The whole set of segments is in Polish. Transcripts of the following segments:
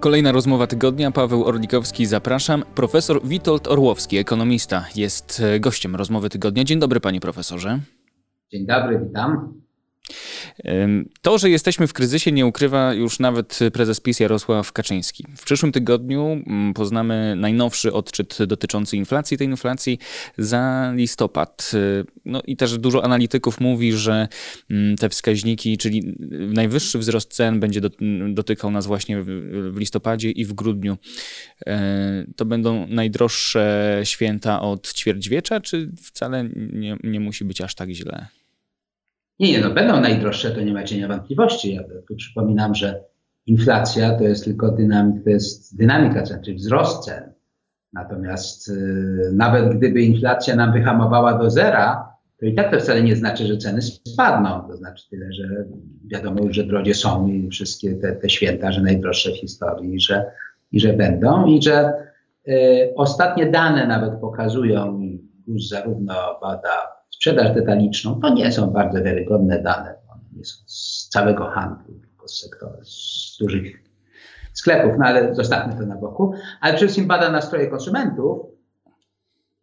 Kolejna rozmowa tygodnia. Paweł Orlikowski, zapraszam. Profesor Witold Orłowski, ekonomista, jest gościem rozmowy tygodnia. Dzień dobry, panie profesorze. Dzień dobry, witam. To, że jesteśmy w kryzysie, nie ukrywa już nawet prezes PiS Jarosław Kaczyński. W przyszłym tygodniu mm, poznamy najnowszy odczyt dotyczący inflacji, tej inflacji za listopad. No i też dużo analityków mówi, że mm, te wskaźniki, czyli najwyższy wzrost cen będzie dotykał nas właśnie w listopadzie i w grudniu. E, to będą najdroższe święta od ćwierćwiecza, czy wcale nie, nie musi być aż tak źle? Nie, nie, no będą najdroższe, to nie ma cienia wątpliwości. Ja tylko przypominam, że inflacja to jest tylko dynamika, to jest dynamika cen, czyli wzrost cen. Natomiast y, nawet gdyby inflacja nam wyhamowała do zera, to i tak to wcale nie znaczy, że ceny spadną. To znaczy tyle, że wiadomo już, że drogie są i wszystkie te, te święta, że najdroższe w historii i że, i że będą. I że y, ostatnie dane nawet pokazują, GUS zarówno bada sprzedaż detaliczną, to nie są bardzo wiarygodne dane. One nie są z całego handlu, tylko z sektora, z dużych sklepów, no ale zostawmy to na boku. Ale przede wszystkim bada nastroje konsumentów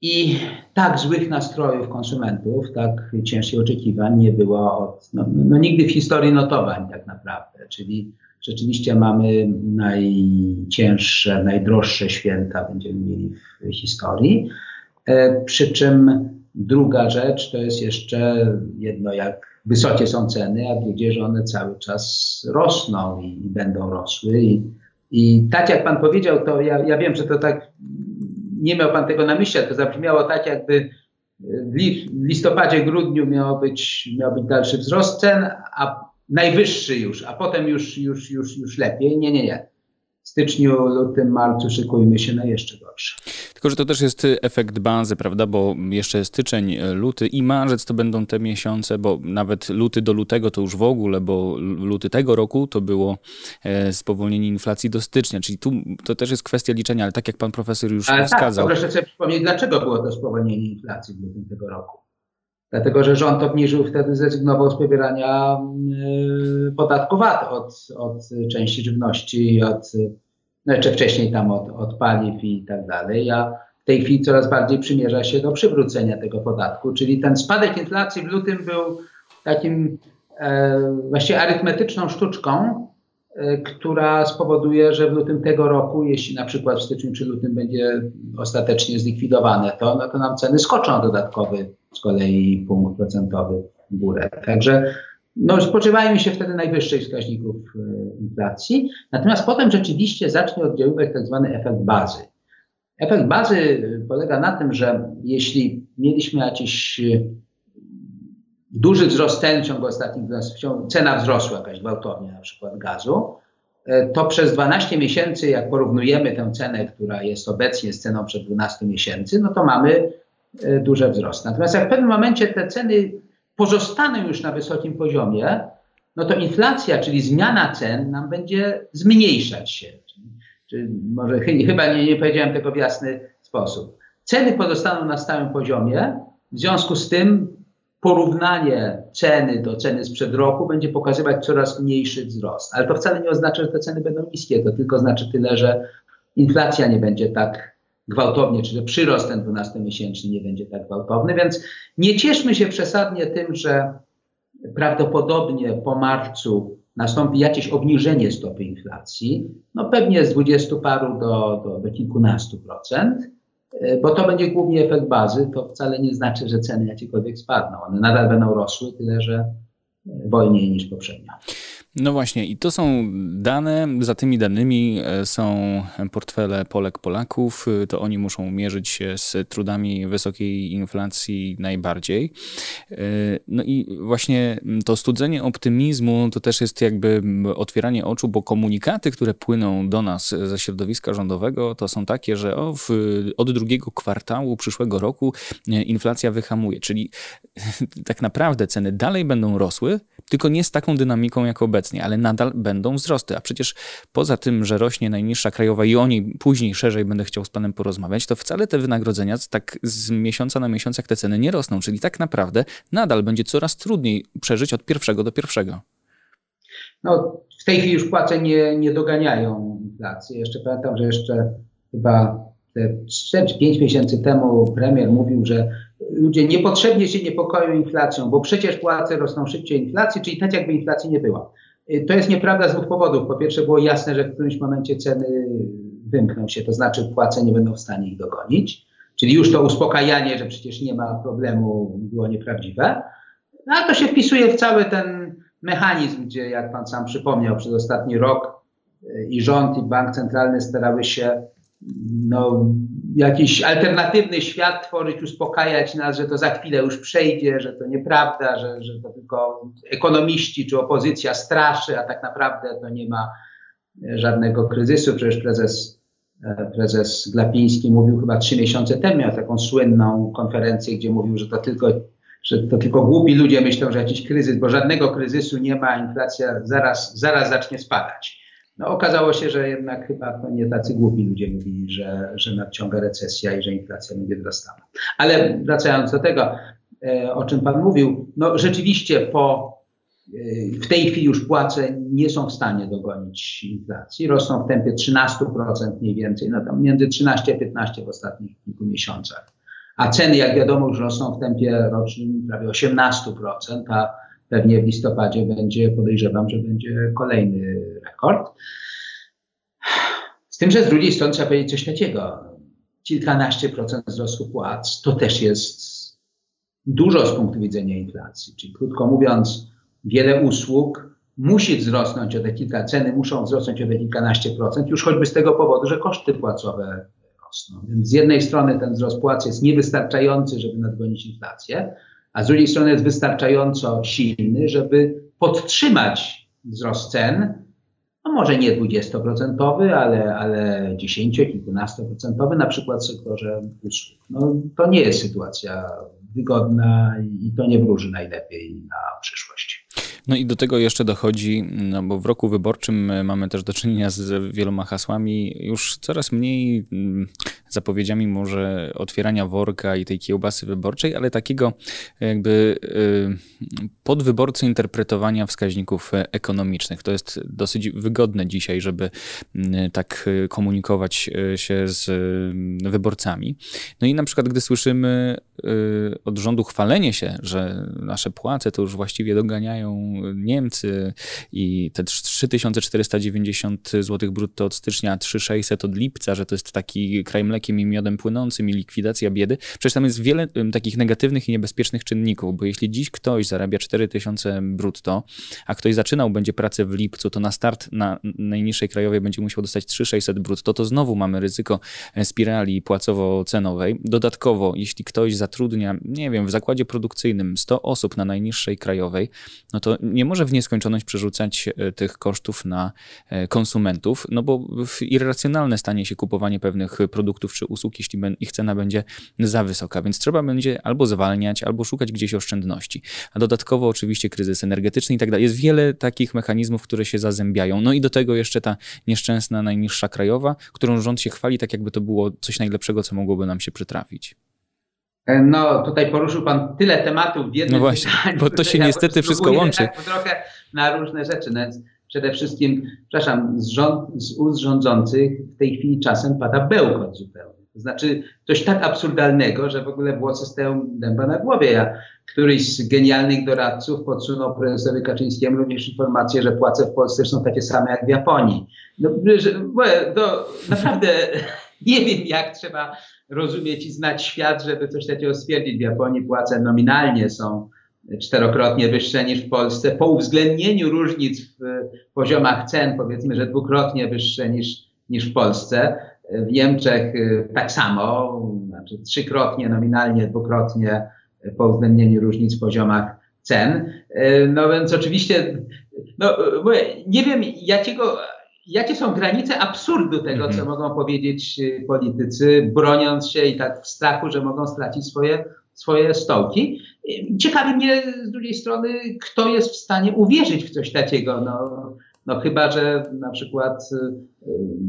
i tak złych nastrojów konsumentów, tak ciężkich oczekiwań nie było od, no, no nigdy w historii notowań tak naprawdę. Czyli rzeczywiście mamy najcięższe, najdroższe święta będziemy mieli w historii. E, przy czym Druga rzecz to jest jeszcze jedno, jak wysokie są ceny, a drugie, że one cały czas rosną i, i będą rosły. I, I, tak jak pan powiedział, to ja, ja wiem, że to tak nie miał pan tego na myśli, to zabrzmiało tak, jakby w listopadzie, grudniu miał być, miał być dalszy wzrost cen, a najwyższy już, a potem już, już, już, już lepiej. Nie, nie, nie styczniu, lutym, marcu szykujmy się na jeszcze gorsze. Tylko, że to też jest efekt bazy, prawda? Bo jeszcze styczeń, luty i marzec to będą te miesiące, bo nawet luty do lutego to już w ogóle, bo luty tego roku to było e, spowolnienie inflacji do stycznia, czyli tu to też jest kwestia liczenia, ale tak jak pan profesor już ale tak, wskazał. Tak, proszę sobie przypomnieć, dlaczego było to spowolnienie inflacji w lutym tego roku. Dlatego, że rząd obniżył wtedy, zrezygnował z pobierania y, podatku VAT od, od części żywności, od, jeszcze wcześniej tam od, od paliw i tak dalej. A w tej chwili coraz bardziej przymierza się do przywrócenia tego podatku, czyli ten spadek inflacji w lutym był takim e, właściwie arytmetyczną sztuczką, która spowoduje, że w lutym tego roku, jeśli na przykład w styczniu czy lutym będzie ostatecznie zlikwidowane to, no to nam ceny skoczą dodatkowy z kolei punkt procentowy w górę. Także no, spodziewajmy się wtedy najwyższych wskaźników e, inflacji, natomiast potem rzeczywiście zacznie oddziaływać tak zwany efekt bazy. Efekt bazy polega na tym, że jeśli mieliśmy jakiś e, duży wzrost cen w ciągu ostatnich cena wzrosła jakaś gwałtownie, na przykład gazu, e, to przez 12 miesięcy, jak porównujemy tę cenę, która jest obecnie z ceną przed 12 miesięcy, no to mamy E, duże wzrosty. Natomiast jak w pewnym momencie te ceny pozostaną już na wysokim poziomie, no to inflacja, czyli zmiana cen nam będzie zmniejszać się. Czy może chyba nie, nie powiedziałem tego w jasny sposób. Ceny pozostaną na stałym poziomie, w związku z tym porównanie ceny do ceny sprzed roku będzie pokazywać coraz mniejszy wzrost. Ale to wcale nie oznacza, że te ceny będą niskie, to tylko znaczy tyle, że inflacja nie będzie tak gwałtownie, czy że przyrost ten 12-miesięczny nie będzie tak gwałtowny, więc nie cieszmy się przesadnie tym, że prawdopodobnie po marcu nastąpi jakieś obniżenie stopy inflacji, no pewnie z 20 paru do, do, do kilkunastu procent, bo to będzie głównie efekt bazy, to wcale nie znaczy, że ceny jakiekolwiek spadną. One nadal będą rosły, tyle że wolniej niż poprzednio. No właśnie, i to są dane, za tymi danymi e, są portfele Polek, Polaków. E, to oni muszą mierzyć się z trudami wysokiej inflacji najbardziej. E, no i właśnie to studzenie optymizmu to też jest jakby otwieranie oczu, bo komunikaty, które płyną do nas ze środowiska rządowego, to są takie, że o, w, od drugiego kwartału przyszłego roku inflacja wyhamuje. Czyli tak naprawdę ceny dalej będą rosły, tylko nie z taką dynamiką jak obecnie, ale nadal będą wzrosty. A przecież poza tym, że rośnie najniższa krajowa i o niej później szerzej będę chciał z panem porozmawiać, to wcale te wynagrodzenia tak z miesiąca na miesiąc jak te ceny nie rosną. Czyli tak naprawdę nadal będzie coraz trudniej przeżyć od pierwszego do pierwszego. No, w tej chwili już płace nie, nie doganiają inflacji. Jeszcze pamiętam, że jeszcze chyba 4 czy 5 miesięcy temu premier mówił, że ludzie niepotrzebnie się niepokoją inflacją, bo przecież płace rosną szybciej inflacji, czyli tak jakby inflacji nie była. To jest nieprawda z dwóch powodów. Po pierwsze było jasne, że w którymś momencie ceny wymkną się, to znaczy płace nie będą w stanie ich dogonić. Czyli już to uspokajanie, że przecież nie ma problemu, było nieprawdziwe. No, a to się wpisuje w cały ten mechanizm, gdzie, jak pan sam przypomniał, przez ostatni rok y, i rząd, i bank centralny starały się no, jakiś alternatywny świat tworzyć, uspokajać nas, że to za chwilę już przejdzie, że to nieprawda, że, że to tylko ekonomiści czy opozycja straszy, a tak naprawdę to nie ma żadnego kryzysu. Przecież prezes, e, prezes Glapiński mówił chyba trzy miesiące temu, miał taką słynną konferencję, gdzie mówił, że to tylko że to tylko głupi ludzie myślą, że jakiś kryzys, bo żadnego kryzysu nie ma, inflacja zaraz, zaraz zacznie spadać. No okazało się, że jednak chyba to nie tacy głupi ludzie mówili, że, że nadciąga recesja i że inflacja będzie wzrastała. Ale wracając do tego, e, o czym Pan mówił, no rzeczywiście po, e, w tej chwili już płace nie są w stanie dogonić inflacji, rosną w tempie 13% mniej więcej, no tam między 13 a 15 w ostatnich kilku miesiącach. A ceny, jak wiadomo, już rosną w tempie rocznym prawie 18%, a pewnie w listopadzie będzie, podejrzewam, że będzie kolejny rekord. Z tym, że z drugiej strony trzeba powiedzieć coś takiego. Kilkanaście procent wzrostu płac to też jest dużo z punktu widzenia inflacji. Czyli krótko mówiąc, wiele usług musi wzrosnąć o te kilka, ceny muszą wzrosnąć o te kilkanaście procent, już choćby z tego powodu, że koszty płacowe rosną. Więc z jednej strony ten wzrost płac jest niewystarczający, żeby nadgonić inflację, a z drugiej strony jest wystarczająco silny, żeby podtrzymać wzrost cen, no może nie 20%, ale, ale 10, kilkunastoprocentowy, na przykład w sektorze usług. No, to nie jest sytuacja wygodna i to nie wróży najlepiej na przyszłość. No i do tego jeszcze dochodzi, no bo w roku wyborczym mamy też do czynienia z wieloma hasłami, już coraz mniej mm, zapowiedziami może otwierania worka i tej kiełbasy wyborczej, ale takiego jakby y, podwyborcy interpretowania wskaźników ekonomicznych. To jest dosyć wygodne dzisiaj, żeby y, tak komunikować się z wyborcami. No i na przykład, gdy słyszymy od rządu chwalenie się, że nasze płace to już właściwie doganiają Niemcy i te 3490 zł brutto od stycznia, 3600 od lipca, że to jest taki kraj mlekiem i miodem płynącym i likwidacja biedy. Przecież tam jest wiele takich negatywnych i niebezpiecznych czynników, bo jeśli dziś ktoś zarabia 4000 brutto, a ktoś zaczynał będzie pracę w lipcu, to na start na najniższej krajowej będzie musiał dostać 3600 brutto, to znowu mamy ryzyko e, spirali płacowo-cenowej. Dodatkowo, jeśli ktoś zatrudnia, nie wiem, w zakładzie produkcyjnym 100 osób na najniższej krajowej, no to nie może w nieskończoność przerzucać e, tych kosztów na e, konsumentów, no bo irracjonalne stanie się kupowanie pewnych produktów czy usług, jeśli ich cena będzie za wysoka, więc trzeba będzie albo zwalniać, albo szukać gdzieś oszczędności. A dodatkowo oczywiście kryzys energetyczny i tak dalej. Jest wiele takich mechanizmów, które się zazębiają. No i do tego jeszcze ta nieszczęsna najniższa krajowa, którą rząd się chwali tak jakby to było coś najlepszego, co mogłoby nam się przytrafić. E, no, tutaj poruszył Pan tyle tematów w jednym No właśnie, pytaniu, bo to się ja niestety wszystko łączy. Tak trochę na różne rzeczy. No więc przede wszystkim, przepraszam, z, rząd, z ust rządzących w tej chwili czasem pada bełkot zupełnie. To znaczy coś tak absurdalnego, że w ogóle włosy stoją dęba na głowie. Ja, któryś z genialnych doradców podsunął prezesowi Kaczyńskiemu również informację, że płace w Polsce są takie same jak w Japonii. No, że, to naprawdę nie wiem, jak trzeba rozumieć i znać świat, żeby coś takiego stwierdzić. W Japonii płace nominalnie są czterokrotnie wyższe niż w Polsce, po uwzględnieniu różnic w poziomach cen, powiedzmy, że dwukrotnie wyższe niż, niż w Polsce. W Niemczech y, tak samo, znaczy trzykrotnie nominalnie, dwukrotnie po uwzględnieniu różnic w poziomach cen. Y, no więc oczywiście, no, nie wiem jakiego jakie są granice absurdu tego, co mhm. mogą powiedzieć y, politycy, broniąc się i tak w strachu, że mogą stracić swoje, swoje stołki. Y, ciekawi mnie z drugiej strony, kto jest w stanie uwierzyć w coś takiego. No, no chyba, że na przykład y,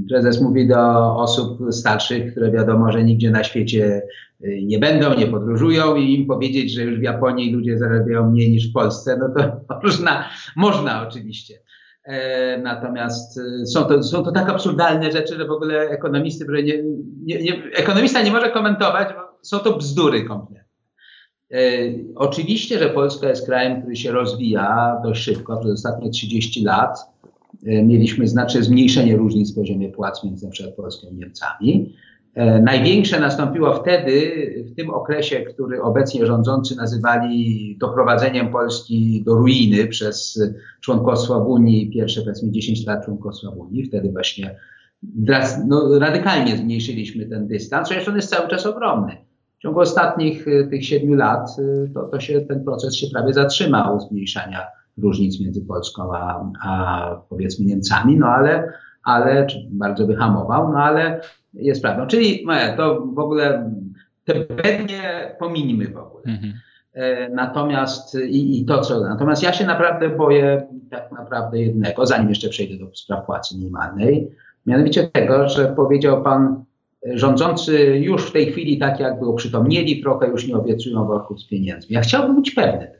prezes mówi do osób starszych, które wiadomo, że nigdzie na świecie nie będą, nie podróżują i im powiedzieć, że już w Japonii ludzie zarabiają mniej niż w Polsce, no to można, można oczywiście. E, natomiast e, są to, są to tak absurdalne rzeczy, że w ogóle ekonomisty, nie, nie, nie, ekonomista nie może komentować, bo są to bzdury kompletne. E, oczywiście, że Polska jest krajem, który się rozwija dość szybko. Przez ostatnie 30 lat mieliśmy znaczne zmniejszenie różnic w poziomie płac między np. Polską i Niemcami. E, największe nastąpiło wtedy, w tym okresie, który obecnie rządzący nazywali doprowadzeniem Polski do ruiny przez członkostwo w Unii, pierwsze powiedzmy 10 lat członkostwa w Unii. Wtedy właśnie no, radykalnie zmniejszyliśmy ten dystans, chociaż on jest cały czas ogromny. W ciągu ostatnich y, tych siedmiu lat y, to, to się, ten proces się prawie zatrzymał zmniejszania różnic między Polską a, a powiedzmy Niemcami, no ale, ale czy bardzo wyhamował, no ale jest prawdą. Czyli no, to w ogóle te pewnie pominimy w ogóle. Mhm. E, natomiast i, i, to, co. Natomiast ja się naprawdę boję tak naprawdę jednego, zanim jeszcze przejdę do spraw płacy minimalnej, mianowicie tego, że powiedział pan rządzący już w tej chwili tak jakby uprzytomnieli trochę, już nie obiecują worków z pieniędzmi. Ja chciałbym być pewny.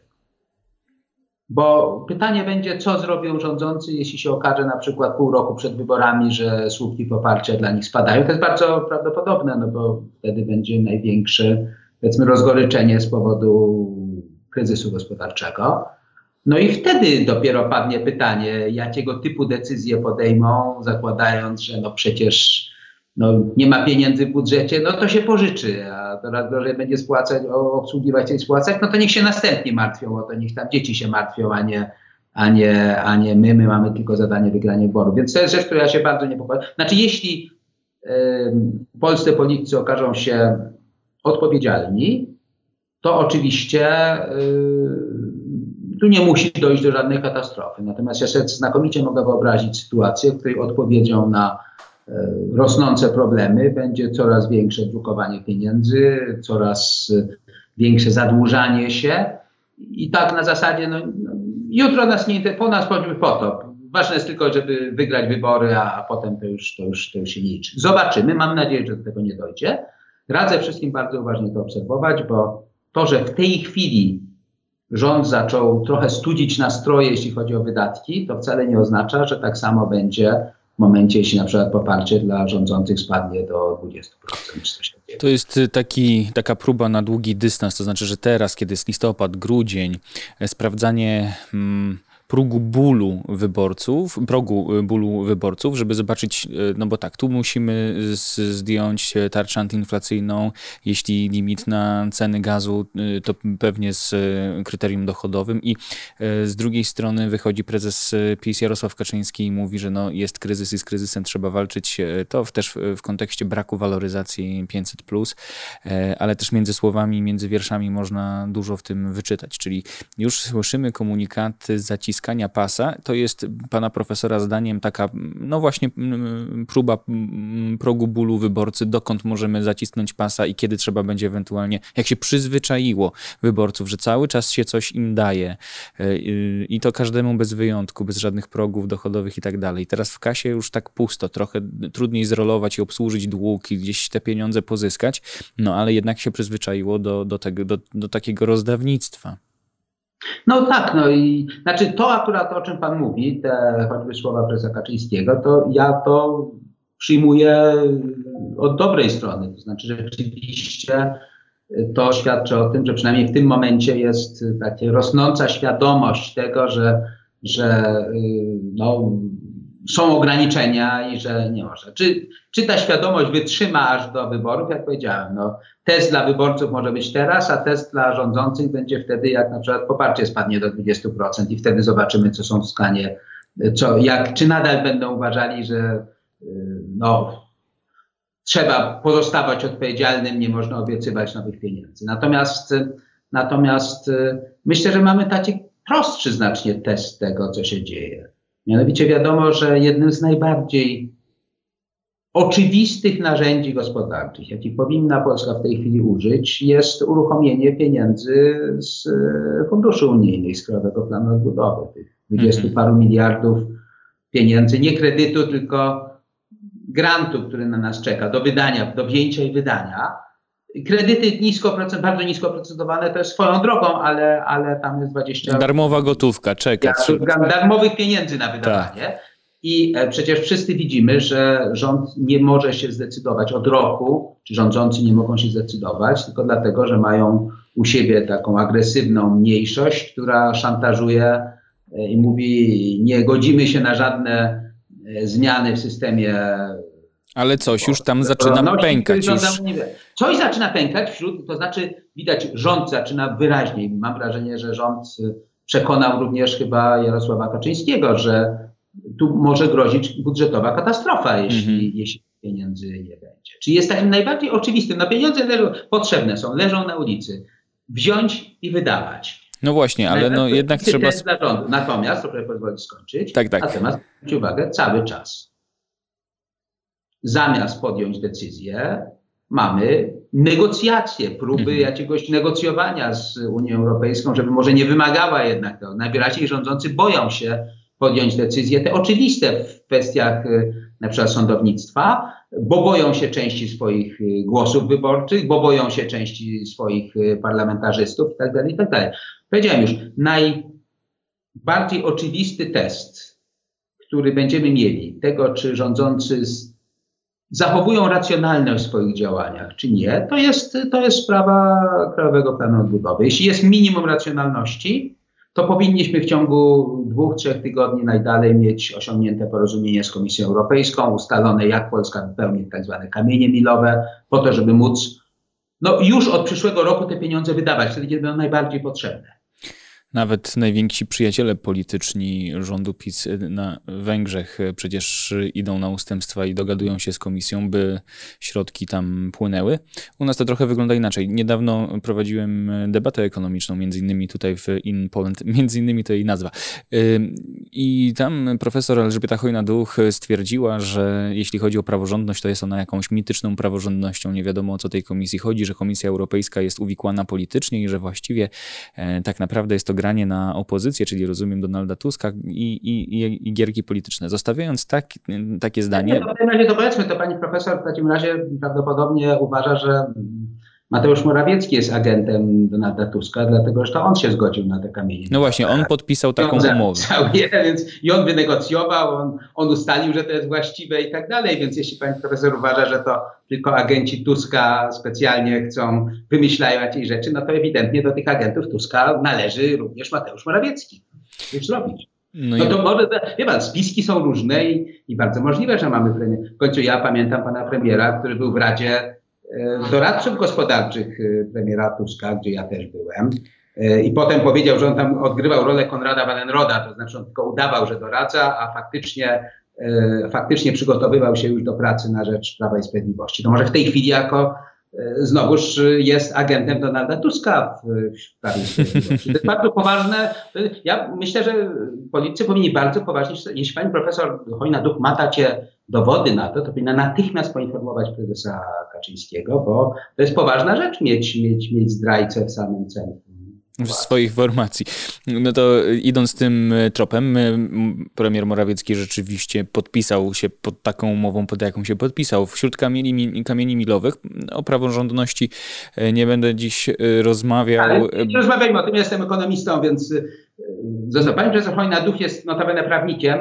Bo pytanie będzie, co zrobią rządzący, jeśli się okaże na przykład pół roku przed wyborami, że słupki poparcia dla nich spadają. To jest bardzo prawdopodobne, no bo wtedy będzie największe, powiedzmy, rozgoryczenie z powodu kryzysu gospodarczego. No i wtedy dopiero padnie pytanie, jakiego typu decyzje podejmą, zakładając, że no przecież no, nie ma pieniędzy w budżecie, no to się pożyczy, a coraz gorzej będzie spłacać, obsługiwać i spłacać, no to niech się następnie martwią o to, niech tam dzieci się martwią, a nie, a nie, a nie my, my mamy tylko zadanie wygrania wyboru. Więc to jest rzecz, która się bardzo niepokoi. Znaczy, jeśli y, polscy politycy okażą się odpowiedzialni, to oczywiście y, tu nie musi dojść do żadnej katastrofy. Natomiast ja sobie znakomicie mogę wyobrazić sytuację, w której odpowiedzią na rosnące problemy, będzie coraz większe drukowanie pieniędzy, coraz większe zadłużanie się i tak na zasadzie, no, no jutro nas nie po nas powinny potop. Ważne jest tylko, żeby wygrać wybory, a, a potem to już, to, już, to już się liczy. Zobaczymy, mam nadzieję, że do tego nie dojdzie. Radzę wszystkim bardzo uważnie to obserwować, bo to, że w tej chwili rząd zaczął trochę studzić nastroje, jeśli chodzi o wydatki, to wcale nie oznacza, że tak samo będzie momencie, jeśli na przykład poparcie dla rządzących spadnie do 20% czy coś takiego. To jest y, taki, taka próba na długi dystans, to znaczy, że teraz, kiedy jest listopad, grudzień, e, sprawdzanie hmm, progu bólu wyborców, progu y, bólu wyborców, żeby zobaczyć, y, no bo tak, tu musimy zdjąć tarczę antyinflacyjną, jeśli limit na ceny gazu, y, to pewnie z kryterium dochodowym. I z drugiej strony wychodzi prezes PiS Jarosław Kaczyński i mówi, że no jest kryzys i z kryzysem trzeba walczyć, to też w kontekście braku waloryzacji 500+, plus, ale też między słowami, między wierszami można dużo w tym wyczytać, czyli już słyszymy komunikaty zaciskane naciskania pasa, to jest pana profesora zdaniem taka, no właśnie, próba progu bólu wyborcy, dokąd możemy zacisnąć pasa i kiedy trzeba będzie ewentualnie, jak się przyzwyczaiło wyborców, że cały czas się coś im daje e, i to każdemu bez wyjątku, bez żadnych progów dochodowych i tak dalej. Teraz w kasie już tak pusto, trochę trudniej zrolować i obsłużyć dług i gdzieś te pieniądze pozyskać, no ale jednak się przyzwyczaiło do, do, tego, do, do takiego rozdawnictwa. No tak, no i znaczy to akurat o czym Pan mówi, te choćby słowa prezesa Kaczyńskiego, to ja to przyjmuję od dobrej strony. To znaczy rzeczywiście to świadczy o tym, że przynajmniej w tym momencie jest taka rosnąca świadomość tego, że, że y, no, są ograniczenia i że nie może. Czy, czy ta świadomość wytrzyma aż do wyborów? Jak powiedziałem, no, test dla wyborców może być teraz, a test dla rządzących będzie wtedy, jak na przykład poparcie spadnie do 20% i wtedy zobaczymy, co są w stanie, co, jak, czy nadal będą uważali, że y, no, trzeba pozostawać odpowiedzialnym, nie można obiecywać nowych pieniędzy. Natomiast, natomiast y, myślę, że mamy taki prostszy znacznie test tego, co się dzieje. Mianowicie wiadomo, że jednym z najbardziej oczywistych narzędzi gospodarczych, jakich powinna Polska w tej chwili użyć, jest uruchomienie pieniędzy z e, funduszy unijnych, z Krajowego Planu Odbudowy, tych 20 mm -hmm. paru miliardów pieniędzy, nie kredytu, tylko grantu, który na nas czeka, do wydania, do wzięcia i wydania. Kredyty nisko, bardzo nisko procentowane to jest swoją drogą, ale, ale tam jest 20... Darmowa gotówka, czeka. Darmowych pieniędzy na wydawanie. Tak. I e, przecież wszyscy widzimy, że rząd nie może się zdecydować od roku, czy rządzący nie mogą się zdecydować, tylko dlatego, że mają u siebie taką agresywną mniejszość, która szantażuje e, i mówi: Nie godzimy się na żadne e, zmiany w systemie. Ale coś już tam zaczyna pękać. Już... Coś zaczyna pękać wśród, to znaczy widać, rząd zaczyna wyraźniej. Mam wrażenie, że rząd przekonał również chyba Jarosława Kaczyńskiego, że tu może grozić budżetowa katastrofa, jeśli, mm -hmm. jeśli pieniędzy nie będzie. Czyli jest takim najbardziej oczywistym. No pieniądze leżą, potrzebne są, leżą na ulicy. Wziąć i wydawać. No właśnie, ale no jednak trzeba... Natomiast, proszę pozwolić skończyć, tak, tak. natomiast zwróćcie uwagę, cały czas zamiast podjąć decyzję, mamy negocjacje, próby mhm. jakiegoś negocjowania z Unią Europejską, żeby może nie wymagała jednak tego. Najwyraźniej rządzący boją się podjąć decyzje, te oczywiste w kwestiach y, na przykład sądownictwa, bo boją się części swoich y, głosów wyborczych, bo boją się części swoich y, parlamentarzystów itd. Itd. Powiedziałem już, najbardziej oczywisty test, który będziemy mieli, tego czy rządzący zachowują racjonalność w swoich działaniach, czy nie, to jest, to jest sprawa Krajowego Planu Odbudowy. Jeśli jest minimum racjonalności, to powinniśmy w ciągu dwóch, trzech tygodni najdalej mieć osiągnięte porozumienie z Komisją Europejską, ustalone jak Polska wypełni tak zwane kamienie milowe, po to, żeby móc no, już od przyszłego roku te pieniądze wydawać, wtedy kiedy będą najbardziej potrzebne. Nawet najwięksi przyjaciele polityczni rządu PiS na Węgrzech przecież idą na ustępstwa i dogadują się z komisją, by środki tam płynęły. U nas to trochę wygląda inaczej. Niedawno prowadziłem debatę ekonomiczną, między innymi tutaj w In Poland, między innymi to jej nazwa. I tam profesor Elżbieta Hojna-Duch stwierdziła, że jeśli chodzi o praworządność, to jest ona jakąś mityczną praworządnością. Nie wiadomo o co tej komisji chodzi, że Komisja Europejska jest uwikłana politycznie i że właściwie e, tak naprawdę jest to gra granie na opozycję, czyli rozumiem Donalda Tuska i, i, i gierki polityczne. Zostawiając tak, takie zdanie. No to w takim razie to powiedzmy, to pani profesor w takim razie prawdopodobnie uważa, że Mateusz Morawiecki jest agentem Donalda Tuska, dlatego że to on się zgodził na te kamienie. No właśnie, on podpisał taką on umowę. więc I on wynegocjował, on, on ustalił, że to jest właściwe i tak dalej, więc jeśli pani profesor uważa, że to tylko agenci Tuska specjalnie chcą, wymyślają jakieś rzeczy, no to ewidentnie do tych agentów Tuska należy również Mateusz Morawiecki. Już robić. No, no to może, wie pan, spiski są różne i, i bardzo możliwe, że mamy premier. W końcu ja pamiętam pana premiera, który był w Radzie doradców gospodarczych e, premiera Tuska, gdzie ja też byłem. E, I potem powiedział, że on tam odgrywał rolę Konrada Wallenroda, to znaczy on tylko udawał, że doradza, a faktycznie, faktycznie przygotowywał się już do pracy na rzecz Prawa i Sprawiedliwości. To może w tej chwili jako znowuż jest agentem Donalda Tuska w, w Prawie Sprawiedliwości. To jest bardzo poważne. Ja myślę, że politycy powinni bardzo poważnie, jeśli pani profesor Hojna-Duch ma takie dowody na to, to powinna natychmiast poinformować prezesa Kaczyńskiego, bo to jest poważna rzecz mieć, mieć, mieć zdrajcę w samym centrum w swoich formacji. No to idąc tym tropem, premier Morawiecki rzeczywiście podpisał się pod taką umową, pod jaką się podpisał. Wśród kamieni, kamieni milowych o praworządności nie będę dziś rozmawiał. Ale nie rozmawiajmy o tym, ja jestem ekonomistą, więc został. Pani profesor Hojna-Duch jest notabene prawnikiem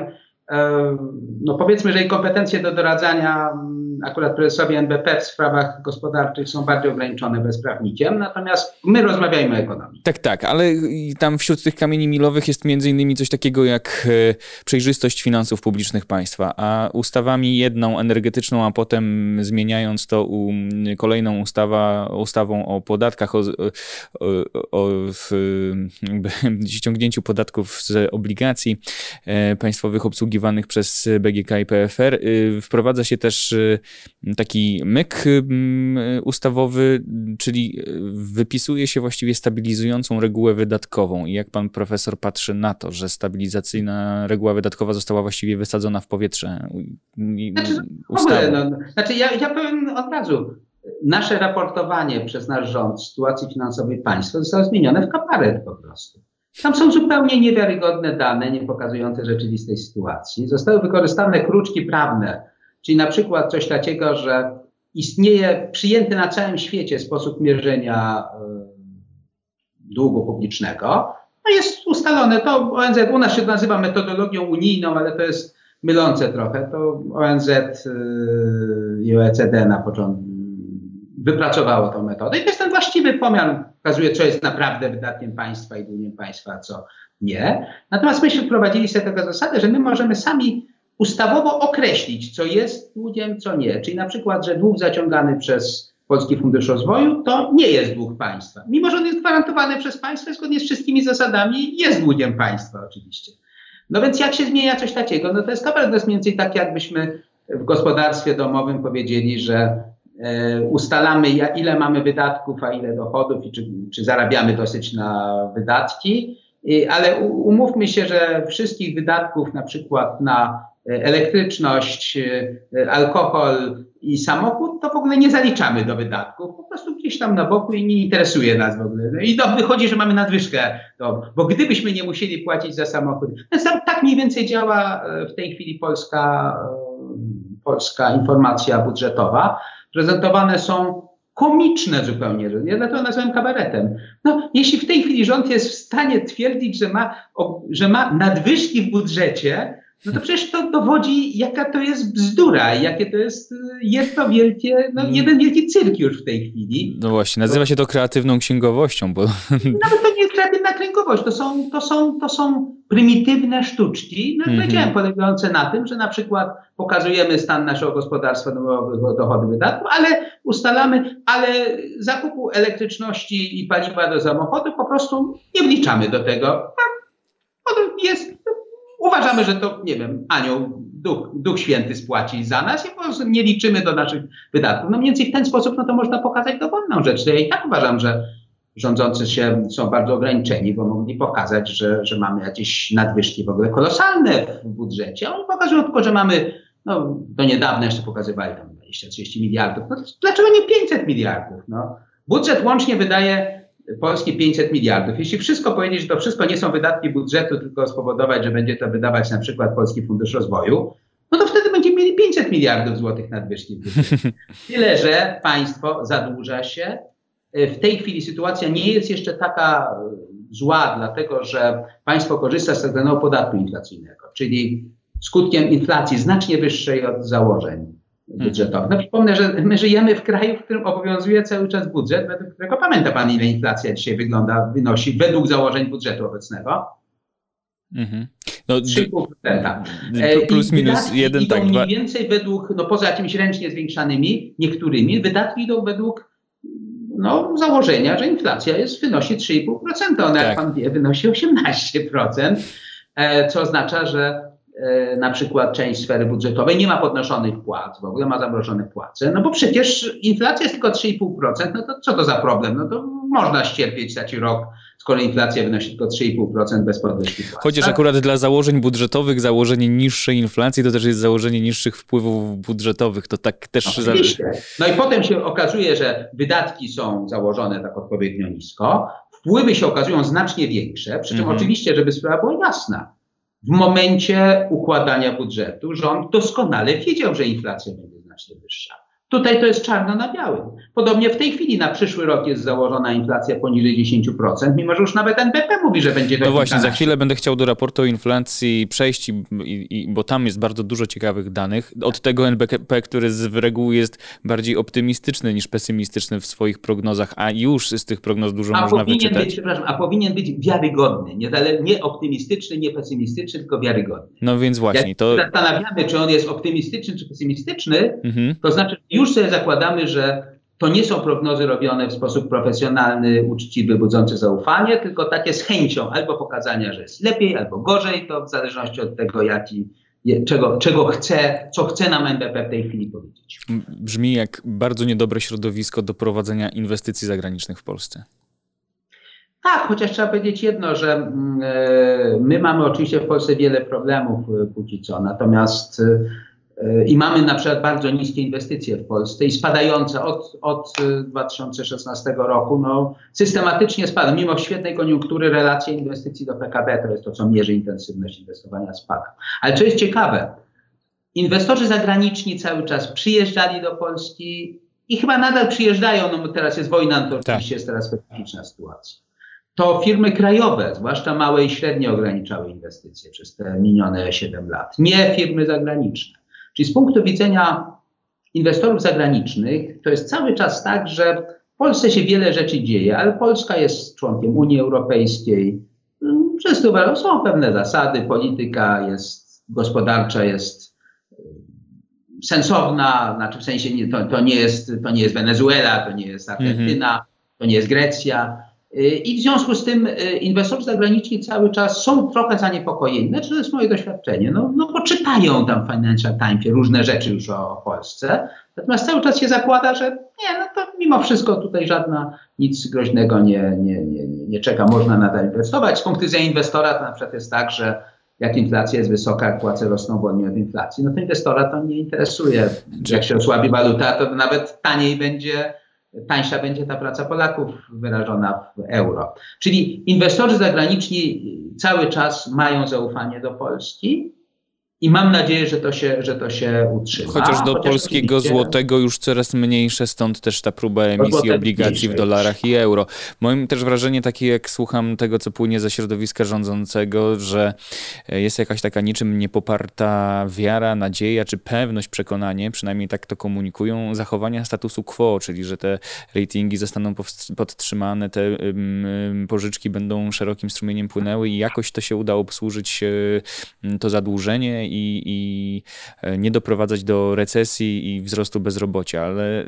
no powiedzmy, że jej kompetencje do doradzania mm, akurat prezesowi NBP w sprawach gospodarczych są bardziej ograniczone bezprawnikiem, natomiast my rozmawiajmy o ekonomii. Tak, tak, ale tam wśród tych kamieni milowych jest między innymi coś takiego jak e, przejrzystość finansów publicznych państwa, a ustawami jedną energetyczną, a potem zmieniając to kolejną ustawa, ustawą o podatkach, o, o, o w, ściągnięciu podatków z obligacji e, państwowych obsługi obsługiwanych przez BGK i PFR. Y, wprowadza się też y, taki myk ustawowy, czyli wypisuje się właściwie stabilizującą regułę wydatkową. I jak pan profesor patrzy na to, że stabilizacyjna reguła wydatkowa została właściwie wysadzona w powietrze? Znaczy, no, znaczy ja, ja powiem od razu, nasze raportowanie przez nasz rząd sytuacji finansowej państwa zostało zmienione w kabaret po prostu. Tam są zupełnie niewiarygodne dane, nie pokazujące rzeczywistej sytuacji. Zostały wykorzystane kruczki prawne, czyli na przykład coś takiego, że istnieje przyjęty na całym świecie sposób mierzenia długu publicznego. No jest ustalone, to ONZ u nas się nazywa metodologią unijną, ale to jest mylące trochę. To ONZ i OECD na początku wypracowało tą metodę. I to jest ten właściwy pomiar, pokazuje, co jest naprawdę wydatkiem państwa i długiem państwa, a co nie. Natomiast myśmy wprowadzili sobie taką zasadę, że my możemy sami ustawowo określić, co jest długiem, co nie. Czyli na przykład, że dług zaciągany przez Polski Fundusz Rozwoju to nie jest dług państwa. Mimo, że on jest gwarantowany przez państwo zgodnie z wszystkimi zasadami, jest długiem państwa oczywiście. No więc jak się zmienia coś takiego? No to jest to jest mniej więcej tak, jakbyśmy w gospodarstwie domowym powiedzieli, że ustalamy ile mamy wydatków, a ile dochodów i czy, czy zarabiamy dosyć na wydatki, ale umówmy się, że wszystkich wydatków na przykład na elektryczność, e, alkohol i samochód, to w ogóle nie zaliczamy do wydatków. Po prostu gdzieś tam na boku i nie interesuje nas w ogóle. No I to wychodzi, że mamy nadwyżkę, to, bo gdybyśmy nie musieli płacić za samochód. Więc tak mniej więcej działa e, w tej chwili polska, e, polska informacja budżetowa. Prezentowane są komiczne zupełnie, ja dlatego nazywam kabaretem. No, jeśli w tej chwili rząd jest w stanie twierdzić, że ma, że ma nadwyżki w budżecie, no to przecież to dowodzi, jaka to jest bzdura, jakie to jest jedno wielkie, no mm. jeden wielki cyrk już w tej chwili. No właśnie, nazywa się to kreatywną księgowością, bo... Nawet to nie jest kreatywna księgowość, to są, to są, to są prymitywne sztuczki, no -hmm. powiedziałem, polegające na tym, że na przykład pokazujemy stan naszego gospodarstwa dochody wydatków, ale ustalamy, ale zakupu elektryczności i paliwa do samochodu po prostu nie wliczamy do tego. Jest Uważamy, że to, nie wiem, anioł, Duch, Duch Święty spłaci za nas i po prostu nie liczymy do naszych wydatków. No mniej więcej w ten sposób no to można pokazać dowolną rzecz. Ja i tak uważam, że rządzący się są bardzo ograniczeni, bo mogli pokazać, że, że mamy jakieś nadwyżki w ogóle kolosalne w budżecie. Oni pokazują tylko, że mamy, no do niedawna jeszcze pokazywali tam 20-30 miliardów. No dlaczego nie 500 miliardów? No, budżet łącznie wydaje Polski 500 miliardów. Jeśli wszystko powiedzieć, że to wszystko nie są wydatki budżetu, tylko spowodować, że będzie to wydawać na przykład Polski Fundusz Rozwoju, no to wtedy będziemy mieli 500 miliardów złotych nadwyżki Tyle, że państwo zadłuża się. W tej chwili sytuacja nie jest jeszcze taka zła, dlatego że państwo korzysta z tak zwanego podatku inflacyjnego, czyli skutkiem inflacji znacznie wyższej od założeń budżetowych. No przypomnę, że my żyjemy w kraju, w którym obowiązuje cały czas budżet, według którego pamięta pan, ile inflacja dzisiaj wygląda, wynosi według założeń budżetu obecnego. Mhm. No, 3,5%. E, plus minus jeden, tak. Mniej więcej według, no poza jakimiś ręcznie zwiększanymi, niektórymi, wydatki idą według no, założenia, że inflacja jest, wynosi 3,5%. Ona, tak. jak pan wie, wynosi 18%, e, co oznacza, że na przykład część sfery budżetowej nie ma podnoszonych płac, w ogóle ma zamrożone płace, no bo przecież inflacja jest tylko 3,5%, no to co to za problem? No to można ścierpieć taki rok, skoro inflacja wynosi tylko 3,5% bez podwyżki płac. Chociaż tak? akurat dla założeń budżetowych założenie niższej inflacji to też jest założenie niższych wpływów budżetowych, to tak też... No, zależy. no i potem się okazuje, że wydatki są założone tak odpowiednio nisko, wpływy się okazują znacznie większe, przy czym mhm. oczywiście, żeby sprawa była jasna, w momencie układania budżetu rząd doskonale wiedział, że inflacja będzie znacznie wyższa. Tutaj to jest czarno na białym. Podobnie w tej chwili na przyszły rok jest założona inflacja poniżej 10%, mimo że już nawet NBP mówi, że będzie to. No właśnie, za chwilę będę chciał do raportu o inflacji przejść, i, i, bo tam jest bardzo dużo ciekawych danych. Od tego NBP, który z reguły jest bardziej optymistyczny niż pesymistyczny w swoich prognozach, a już z tych prognoz dużo a można wyczytać. Być, przepraszam, a powinien być wiarygodny. Nie, nie optymistyczny, nie pesymistyczny, tylko wiarygodny. No więc właśnie. Jak to... zastanawiamy, czy on jest optymistyczny, czy pesymistyczny, mhm. to znaczy już sobie zakładamy, że to nie są prognozy robione w sposób profesjonalny, uczciwy, budzący zaufanie, tylko takie z chęcią albo pokazania, że jest lepiej, albo gorzej, to w zależności od tego, jaki, czego, czego chce, co chce nam NBP w tej chwili powiedzieć. Brzmi jak bardzo niedobre środowisko do prowadzenia inwestycji zagranicznych w Polsce. Tak, chociaż trzeba powiedzieć jedno, że mm, e, my mamy oczywiście w Polsce wiele problemów e, póki co, natomiast e, i mamy na przykład bardzo niskie inwestycje w Polsce i spadające od, od 2016 roku, no, systematycznie spada. Mimo świetnej koniunktury relacje inwestycji do PKB, to jest to, co mierzy intensywność inwestowania, spada. Ale co jest ciekawe, inwestorzy zagraniczni cały czas przyjeżdżali do Polski i chyba nadal przyjeżdżają, no bo teraz jest wojna, to tak. oczywiście jest teraz specyficzna sytuacja. To firmy krajowe, zwłaszcza małe i średnie, ograniczały inwestycje przez te minione 7 lat, nie firmy zagraniczne. Czyli z punktu widzenia inwestorów zagranicznych to jest cały czas tak, że w Polsce się wiele rzeczy dzieje, ale Polska jest członkiem Unii Europejskiej. Przez to są pewne zasady, polityka jest gospodarcza, jest e, sensowna, znaczy w sensie nie, to, to, nie jest, to nie jest Wenezuela, to nie jest Argentyna, mm -hmm. to nie jest Grecja. I w związku z tym y, inwestorzy zagraniczni cały czas są trochę zaniepokojeni. Znaczy, to jest moje doświadczenie. No, no poczytają tam w Financial Timesie różne rzeczy już o, o Polsce. Natomiast cały czas się zakłada, że nie, no to mimo wszystko tutaj żadna nic groźnego nie, nie, nie, nie czeka. Można nadal inwestować. Z punktu widzenia inwestora to na przykład jest tak, że jak inflacja jest wysoka, jak płace rosną wolniej od inflacji, no to inwestora to nie interesuje. Jak się osłabi waluta, to nawet taniej będzie tańsza będzie ta praca Polaków wyrażona w euro. Czyli inwestorzy zagraniczni cały czas mają zaufanie do Polski, i mam nadzieję, że to się, że to się utrzyma. Chociaż do Chociaż polskiego złotego już coraz mniejsze, stąd też ta próba emisji obligacji w dolarach i euro. Moim też wrażenie takie, jak słucham tego, co płynie ze środowiska rządzącego, że jest jakaś taka niczym niepoparta wiara, nadzieja czy pewność, przekonanie, przynajmniej tak to komunikują, zachowania statusu quo, czyli że te ratingi zostaną podtrzymane, te pożyczki będą szerokim strumieniem płynęły i jakoś to się uda obsłużyć to zadłużenie i, i e, nie doprowadzać do recesji i wzrostu bezrobocia, ale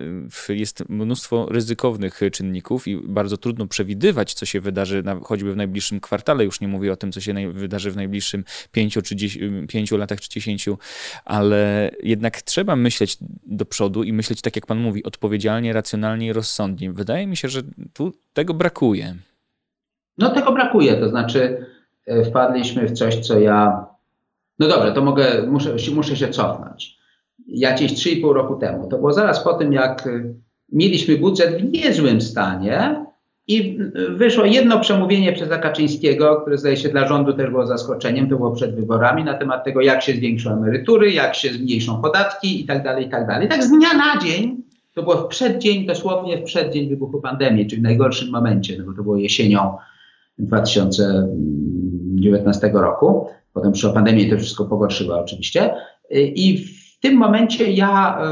jest mnóstwo ryzykownych czynników i bardzo trudno przewidywać, co się wydarzy na, choćby w najbliższym kwartale. Już nie mówię o tym, co się naj, wydarzy w najbliższym pięciu, czy dziesię, pięciu latach czy dziesięciu, ale jednak trzeba myśleć do przodu i myśleć, tak jak pan mówi, odpowiedzialnie, racjonalnie i rozsądnie. Wydaje mi się, że tu tego brakuje. No tego brakuje, to znaczy e, wpadliśmy w coś, co ja no dobrze, to mogę, muszę, muszę się cofnąć. Jakieś 3,5 roku temu. To było zaraz po tym, jak y, mieliśmy budżet w niezłym stanie i wyszło jedno przemówienie przez Kaczyńskiego, które zdaje się dla rządu też było zaskoczeniem, to było przed wyborami, na temat tego, jak się zwiększą emerytury, jak się zmniejszą podatki i tak dalej, i tak dalej. Tak z dnia na dzień, to było w przeddzień, dosłownie w przeddzień wybuchu pandemii, czyli w najgorszym momencie, no bo to było jesienią 2019 roku. Potem przyszła pandemia i to wszystko pogorszyła oczywiście. I w tym momencie ja e,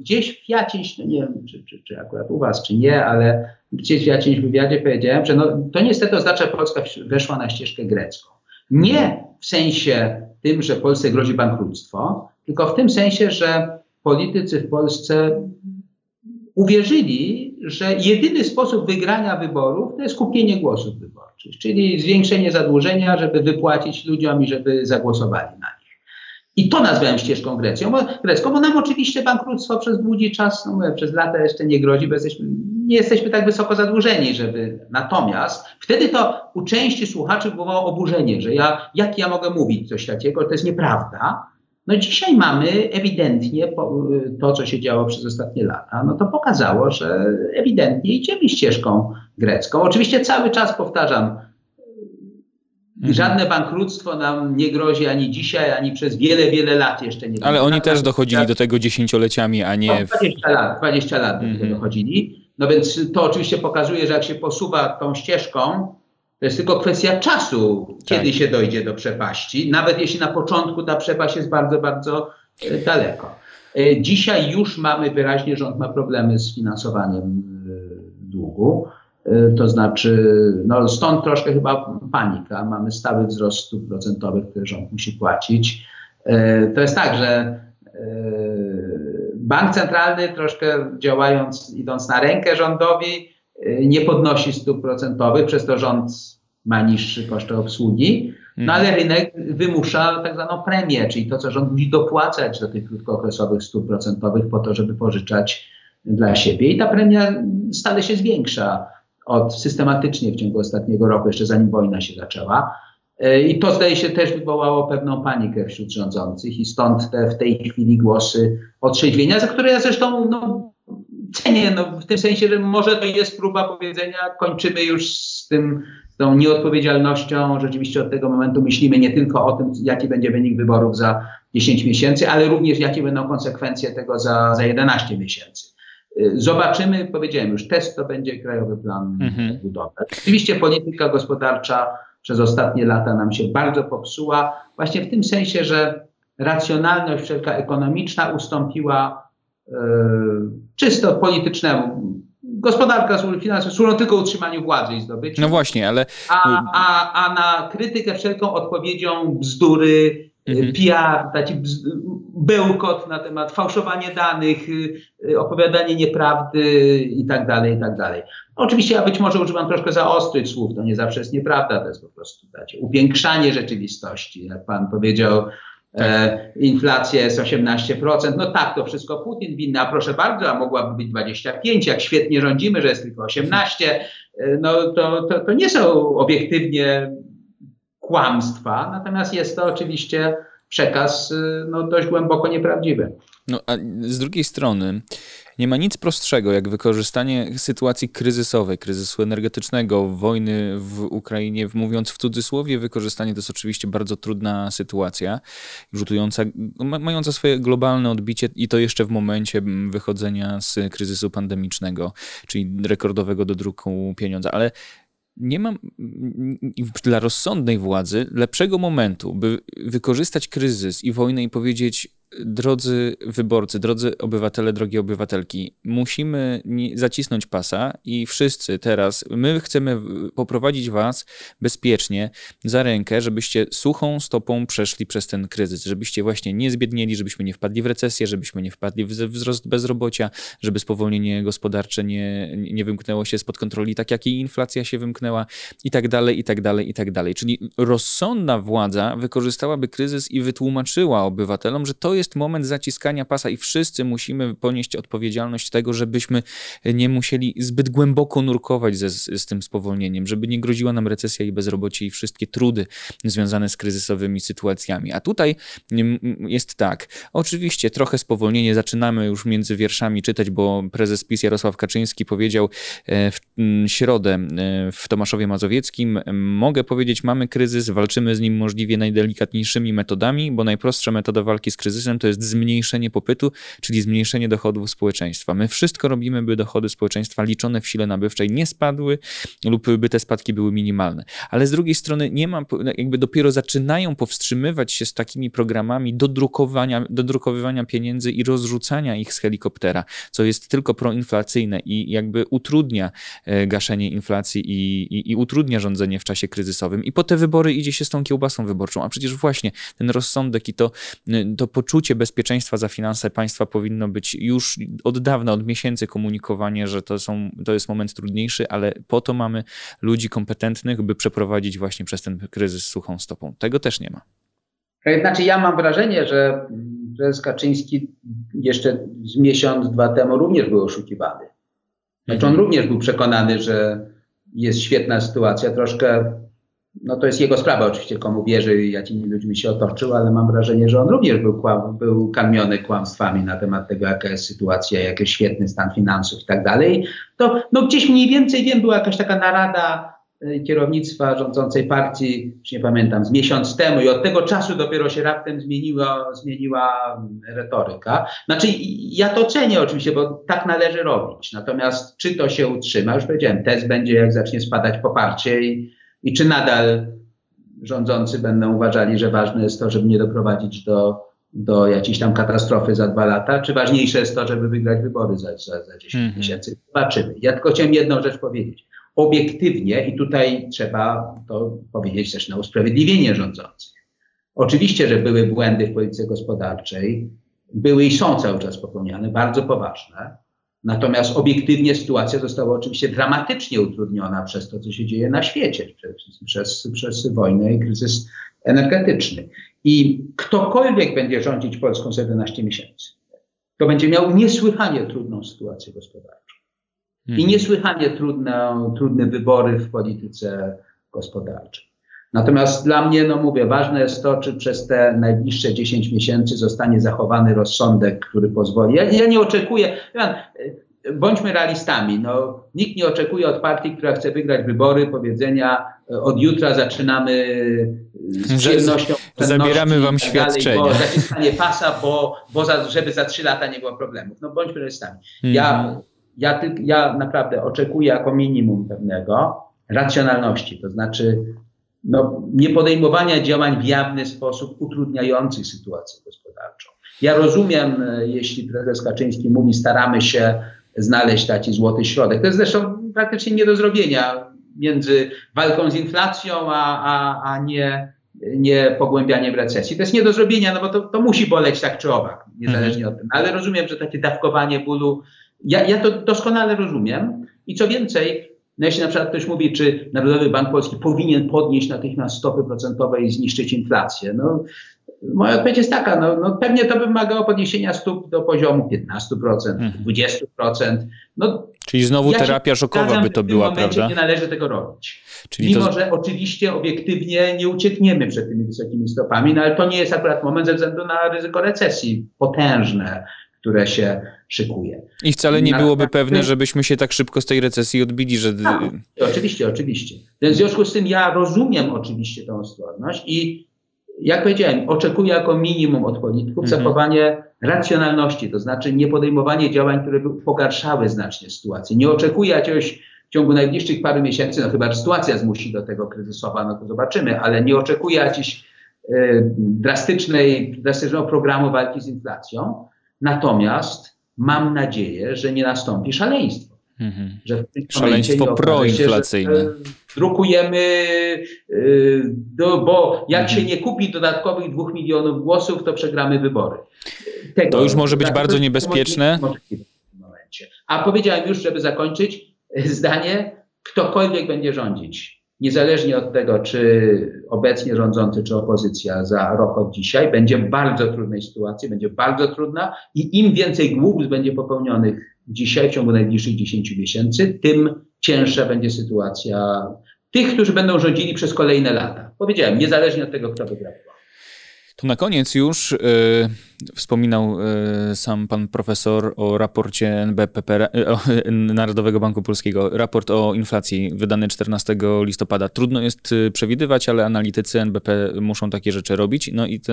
gdzieś w jakimś, no nie wiem, czy, czy, czy akurat u was, czy nie, ale gdzieś w jakimś wywiadzie powiedziałem, że no, to niestety oznacza, że Polska weszła na ścieżkę grecką. Nie w sensie tym, że Polsce grozi bankructwo, tylko w tym sensie, że politycy w Polsce uwierzyli, że jedyny sposób wygrania wyborów to jest kupienie głosów wyborczych, czyli zwiększenie zadłużenia, żeby wypłacić ludziom i żeby zagłosowali na nich. I to nazwałem ścieżką Grecją, bo, grecką, bo nam oczywiście bankructwo przez długi czas, no przez lata jeszcze nie grozi, bo jesteśmy, nie jesteśmy tak wysoko zadłużeni, żeby. Natomiast wtedy to u części słuchaczy było oburzenie, że ja, jak ja mogę mówić coś takiego, to jest nieprawda. No dzisiaj mamy ewidentnie to, co się działo przez ostatnie lata, no to pokazało, że ewidentnie idziemy ścieżką grecką. Oczywiście cały czas powtarzam, mhm. Żadne bankructwo nam nie grozi ani dzisiaj, ani przez wiele, wiele lat jeszcze nie. Ale oni też dochodzili do tego dziesięcioleciami, a nie. No, 20 lat, 20 lat do tego mhm. dochodzili. No więc to oczywiście pokazuje, że jak się posuwa tą ścieżką, to jest tylko kwestia czasu, kiedy tak. się dojdzie do przepaści, nawet jeśli na początku ta przepaść jest bardzo, bardzo e, daleko. E, dzisiaj już mamy wyraźnie, rząd ma problemy z finansowaniem e, długu. To znaczy, no stąd troszkę chyba panika. Mamy stały wzrost stóp procentowych, które rząd musi płacić. To jest tak, że bank centralny troszkę działając, idąc na rękę rządowi, nie podnosi stóp procentowych, przez to rząd ma niższy koszt obsługi, no ale mhm. rynek wymusza tak zwaną premię, czyli to, co rząd musi dopłacać do tych krótkookresowych stóp procentowych po to, żeby pożyczać dla siebie. I ta premia stale się zwiększa od systematycznie w ciągu ostatniego roku, jeszcze zanim wojna się zaczęła. I to zdaje się też wywołało pewną panikę wśród rządzących i stąd te w tej chwili głosy otrzeźwienia, za które ja zresztą no, cenię, no, w tym sensie, że może to jest próba powiedzenia, kończymy już z tym, z tą nieodpowiedzialnością. Rzeczywiście od tego momentu myślimy nie tylko o tym, jaki będzie wynik wyborów za 10 miesięcy, ale również jakie będą konsekwencje tego za, za 11 miesięcy. Zobaczymy, powiedziałem już, test to będzie Krajowy Plan mhm. Budowy. Oczywiście polityka gospodarcza przez ostatnie lata nam się bardzo popsuła, właśnie w tym sensie, że racjonalność wszelka ekonomiczna ustąpiła e, czysto politycznemu. Gospodarka, finanse służą tylko utrzymaniu władzy i zdobyciu. No właśnie, ale. A, a, a na krytykę wszelką odpowiedzią bzdury, mhm. PR, taki bełkot na temat fałszowania danych, y, opowiadanie nieprawdy i tak dalej, i tak dalej. Oczywiście ja być może używam troszkę zaostrych słów, to nie zawsze jest nieprawda, to jest po prostu dacie, upiększanie rzeczywistości. Jak pan powiedział. E, inflacja jest 18%, no tak, to wszystko Putin winny, a proszę bardzo, a mogłaby być 25, jak świetnie rządzimy, że jest tylko 18, e, no to, to, to nie są obiektywnie kłamstwa, natomiast jest to oczywiście przekaz y, no, dość głęboko nieprawdziwy. No, a z drugiej strony nie ma nic prostszego jak wykorzystanie sytuacji kryzysowej, kryzysu energetycznego, wojny w Ukrainie, mówiąc w cudzysłowie, wykorzystanie to jest oczywiście bardzo trudna sytuacja, rzutująca, mająca swoje globalne odbicie i to jeszcze w momencie wychodzenia z kryzysu pandemicznego, czyli rekordowego do druku pieniądza, ale nie mam dla rozsądnej władzy lepszego momentu, by wykorzystać kryzys i wojnę i powiedzieć: drodzy wyborcy, drodzy obywatele, drogie obywatelki, musimy zacisnąć pasa i wszyscy teraz, my chcemy poprowadzić was bezpiecznie za rękę, żebyście suchą stopą przeszli przez ten kryzys, żebyście właśnie nie zbiednieli, żebyśmy nie wpadli w recesję, żebyśmy nie wpadli w wzrost bezrobocia, żeby spowolnienie gospodarcze nie, nie wymknęło się spod kontroli, tak jak i inflacja się wymknęła i tak dalej, i tak dalej, i tak dalej. Czyli rozsądna władza wykorzystałaby kryzys i wytłumaczyła obywatelom, że to jest moment zaciskania pasa i wszyscy musimy ponieść odpowiedzialność tego, żebyśmy nie musieli zbyt głęboko nurkować ze, z tym spowolnieniem, żeby nie groziła nam recesja i bezrobocie i wszystkie trudy związane z kryzysowymi sytuacjami. A tutaj mm, jest tak, oczywiście trochę spowolnienie zaczynamy już między wierszami czytać, bo prezes PiS Jarosław Kaczyński powiedział e, w mm, środę e, w Tomaszowie Mazowieckim, mogę powiedzieć, mamy kryzys, walczymy z nim możliwie najdelikatniejszymi metodami, bo najprostsza metoda walki z kryzysem to jest zmniejszenie popytu, czyli zmniejszenie dochodów społeczeństwa. My wszystko robimy, by dochody społeczeństwa liczone w sile nabywczej nie spadły lub by te spadki były minimalne. Ale z drugiej strony nie ma, jakby dopiero zaczynają powstrzymywać się z takimi programami dodrukowania, dodrukowywania pieniędzy i rozrzucania ich z helikoptera, co jest tylko proinflacyjne i jakby utrudnia e, gaszenie inflacji i, i, i utrudnia rządzenie w czasie kryzysowym. I po te wybory idzie się z tą kiełbasą wyborczą, a przecież właśnie ten rozsądek i to, to poczucie bezpieczeństwa za finanse państwa powinno być już od dawna, od miesięcy komunikowanie, że to, są, to jest moment trudniejszy, ale po to mamy ludzi kompetentnych, by przeprowadzić właśnie przez ten kryzys suchą stopą. Tego też nie ma. Znaczy, ja mam wrażenie, że prezes Kaczyński jeszcze z miesiąc, dwa temu również był oszukiwany. Znaczy, on mhm. również był przekonany, że jest świetna sytuacja. Troszkę no to jest jego sprawa oczywiście, komu wierzy i jakimi ludźmi się otoczył, ale mam wrażenie, że on również był, kłam, był karmiony kłamstwami na temat tego, jaka jest sytuacja, jaki jest świetny stan finansów i tak dalej. To no gdzieś mniej więcej wiem, była jakaś taka narada y, kierownictwa rządzącej partii, już nie pamiętam, z miesiąc temu i od tego czasu dopiero się raptem zmieniła, zmieniła retoryka. Znaczy ja to cenię oczywiście, bo tak należy robić. Natomiast czy to się utrzyma, już powiedziałem, test będzie jak zacznie spadać poparcie i i czy nadal rządzący będą uważali, że ważne jest to, żeby nie doprowadzić do, do jakiejś tam katastrofy za dwa lata, czy ważniejsze jest to, żeby wygrać wybory za, za, za 10 mm -hmm. miesięcy? Zobaczymy. Ja tylko chciałem jedną rzecz powiedzieć. Obiektywnie, i tutaj trzeba to powiedzieć też na usprawiedliwienie rządzących. Oczywiście, że były błędy w polityce gospodarczej, były i są cały czas popełniane, bardzo poważne. Natomiast obiektywnie sytuacja została oczywiście dramatycznie utrudniona przez to, co się dzieje na świecie, przez, przez, przez wojnę i kryzys energetyczny. I ktokolwiek będzie rządzić Polską za 11 miesięcy, to będzie miał niesłychanie trudną sytuację gospodarczą. I mhm. niesłychanie trudne, trudne wybory w polityce gospodarczej. Natomiast dla mnie, no mówię, ważne jest to, czy przez te najbliższe 10 miesięcy zostanie zachowany rozsądek, który pozwoli. Ja, ja nie oczekuję, bądźmy realistami, no, nikt nie oczekuje od partii, która chce wygrać wybory, powiedzenia, od jutra zaczynamy z przyjemnością. Zabieramy wam tak świadczenie. Dalej, bo zaciskanie pasa, bo, bo za, żeby za trzy lata nie było problemów. No bądźmy realistami. Ja, mhm. ja, ja naprawdę oczekuję jako minimum pewnego racjonalności, to znaczy no, nie podejmowania działań w jawny sposób utrudniających sytuację gospodarczą. Ja rozumiem, e, jeśli prezes Kaczyński mówi, staramy się znaleźć taki złoty środek. To jest zresztą praktycznie nie do zrobienia między walką z inflacją, a, a, a nie, nie pogłębianiem recesji. To jest nie do zrobienia, no bo to, to musi boleć tak czy owak, niezależnie mhm. od tego. Ale rozumiem, że takie dawkowanie bólu, ja, ja to doskonale rozumiem. I co więcej, no jeśli na przykład ktoś mówi, czy Narodowy Bank Polski powinien podnieść natychmiast stopy procentowe i zniszczyć inflację, no moja odpowiedź jest taka, no, no pewnie to by wymagało podniesienia stóp do poziomu 15%, 20%. Mhm. No, Czyli znowu ja terapia szokowa by to była, prawda? Nie należy tego robić. Czyli Mimo, to... że oczywiście obiektywnie nie uciekniemy przed tymi wysokimi stopami, no ale to nie jest akurat moment ze względu na ryzyko recesji potężne, które się szykuje. I wcale nie byłoby pewne, żebyśmy się tak szybko z tej recesji odbili, że... Tak, oczywiście, oczywiście. W związku z tym ja rozumiem oczywiście tę ostrożność i jak powiedziałem, oczekuję jako minimum od polityków mhm. zachowanie racjonalności, to znaczy nie podejmowanie działań, które by pogarszały znacznie sytuację. Nie oczekuję jakiegoś w ciągu najbliższych paru miesięcy, no chyba sytuacja zmusi do tego kryzysowa, no to zobaczymy, ale nie oczekuję jakiejś e, drastycznej, drastycznego programu walki z inflacją. Natomiast mam nadzieję, że nie nastąpi szaleństwo. Mhm. Że Szaleństwo proinflacyjne. Się, drukujemy, yy, do, bo jak mhm. się nie kupi dodatkowych dwóch milionów głosów, to przegramy wybory. Tego, to już może być tak, bardzo niebezpieczne. A powiedziałem już, żeby zakończyć zdanie, ktokolwiek będzie rządzić, niezależnie od tego, czy obecnie rządzący, czy opozycja za rok od dzisiaj, będzie w bardzo trudnej sytuacji, będzie bardzo trudna i im więcej głupstw będzie popełnionych dzisiaj, w ciągu najbliższych 10 miesięcy, tym cięższa będzie sytuacja tych, którzy będą rządzili przez kolejne lata. Powiedziałem, niezależnie od tego, kto wygrał. To na koniec już y, wspominał y, sam pan profesor o raporcie NBP, y, Narodowego Banku Polskiego, raport o inflacji wydany 14 listopada. Trudno jest przewidywać, ale analitycy NBP muszą takie rzeczy robić. No i to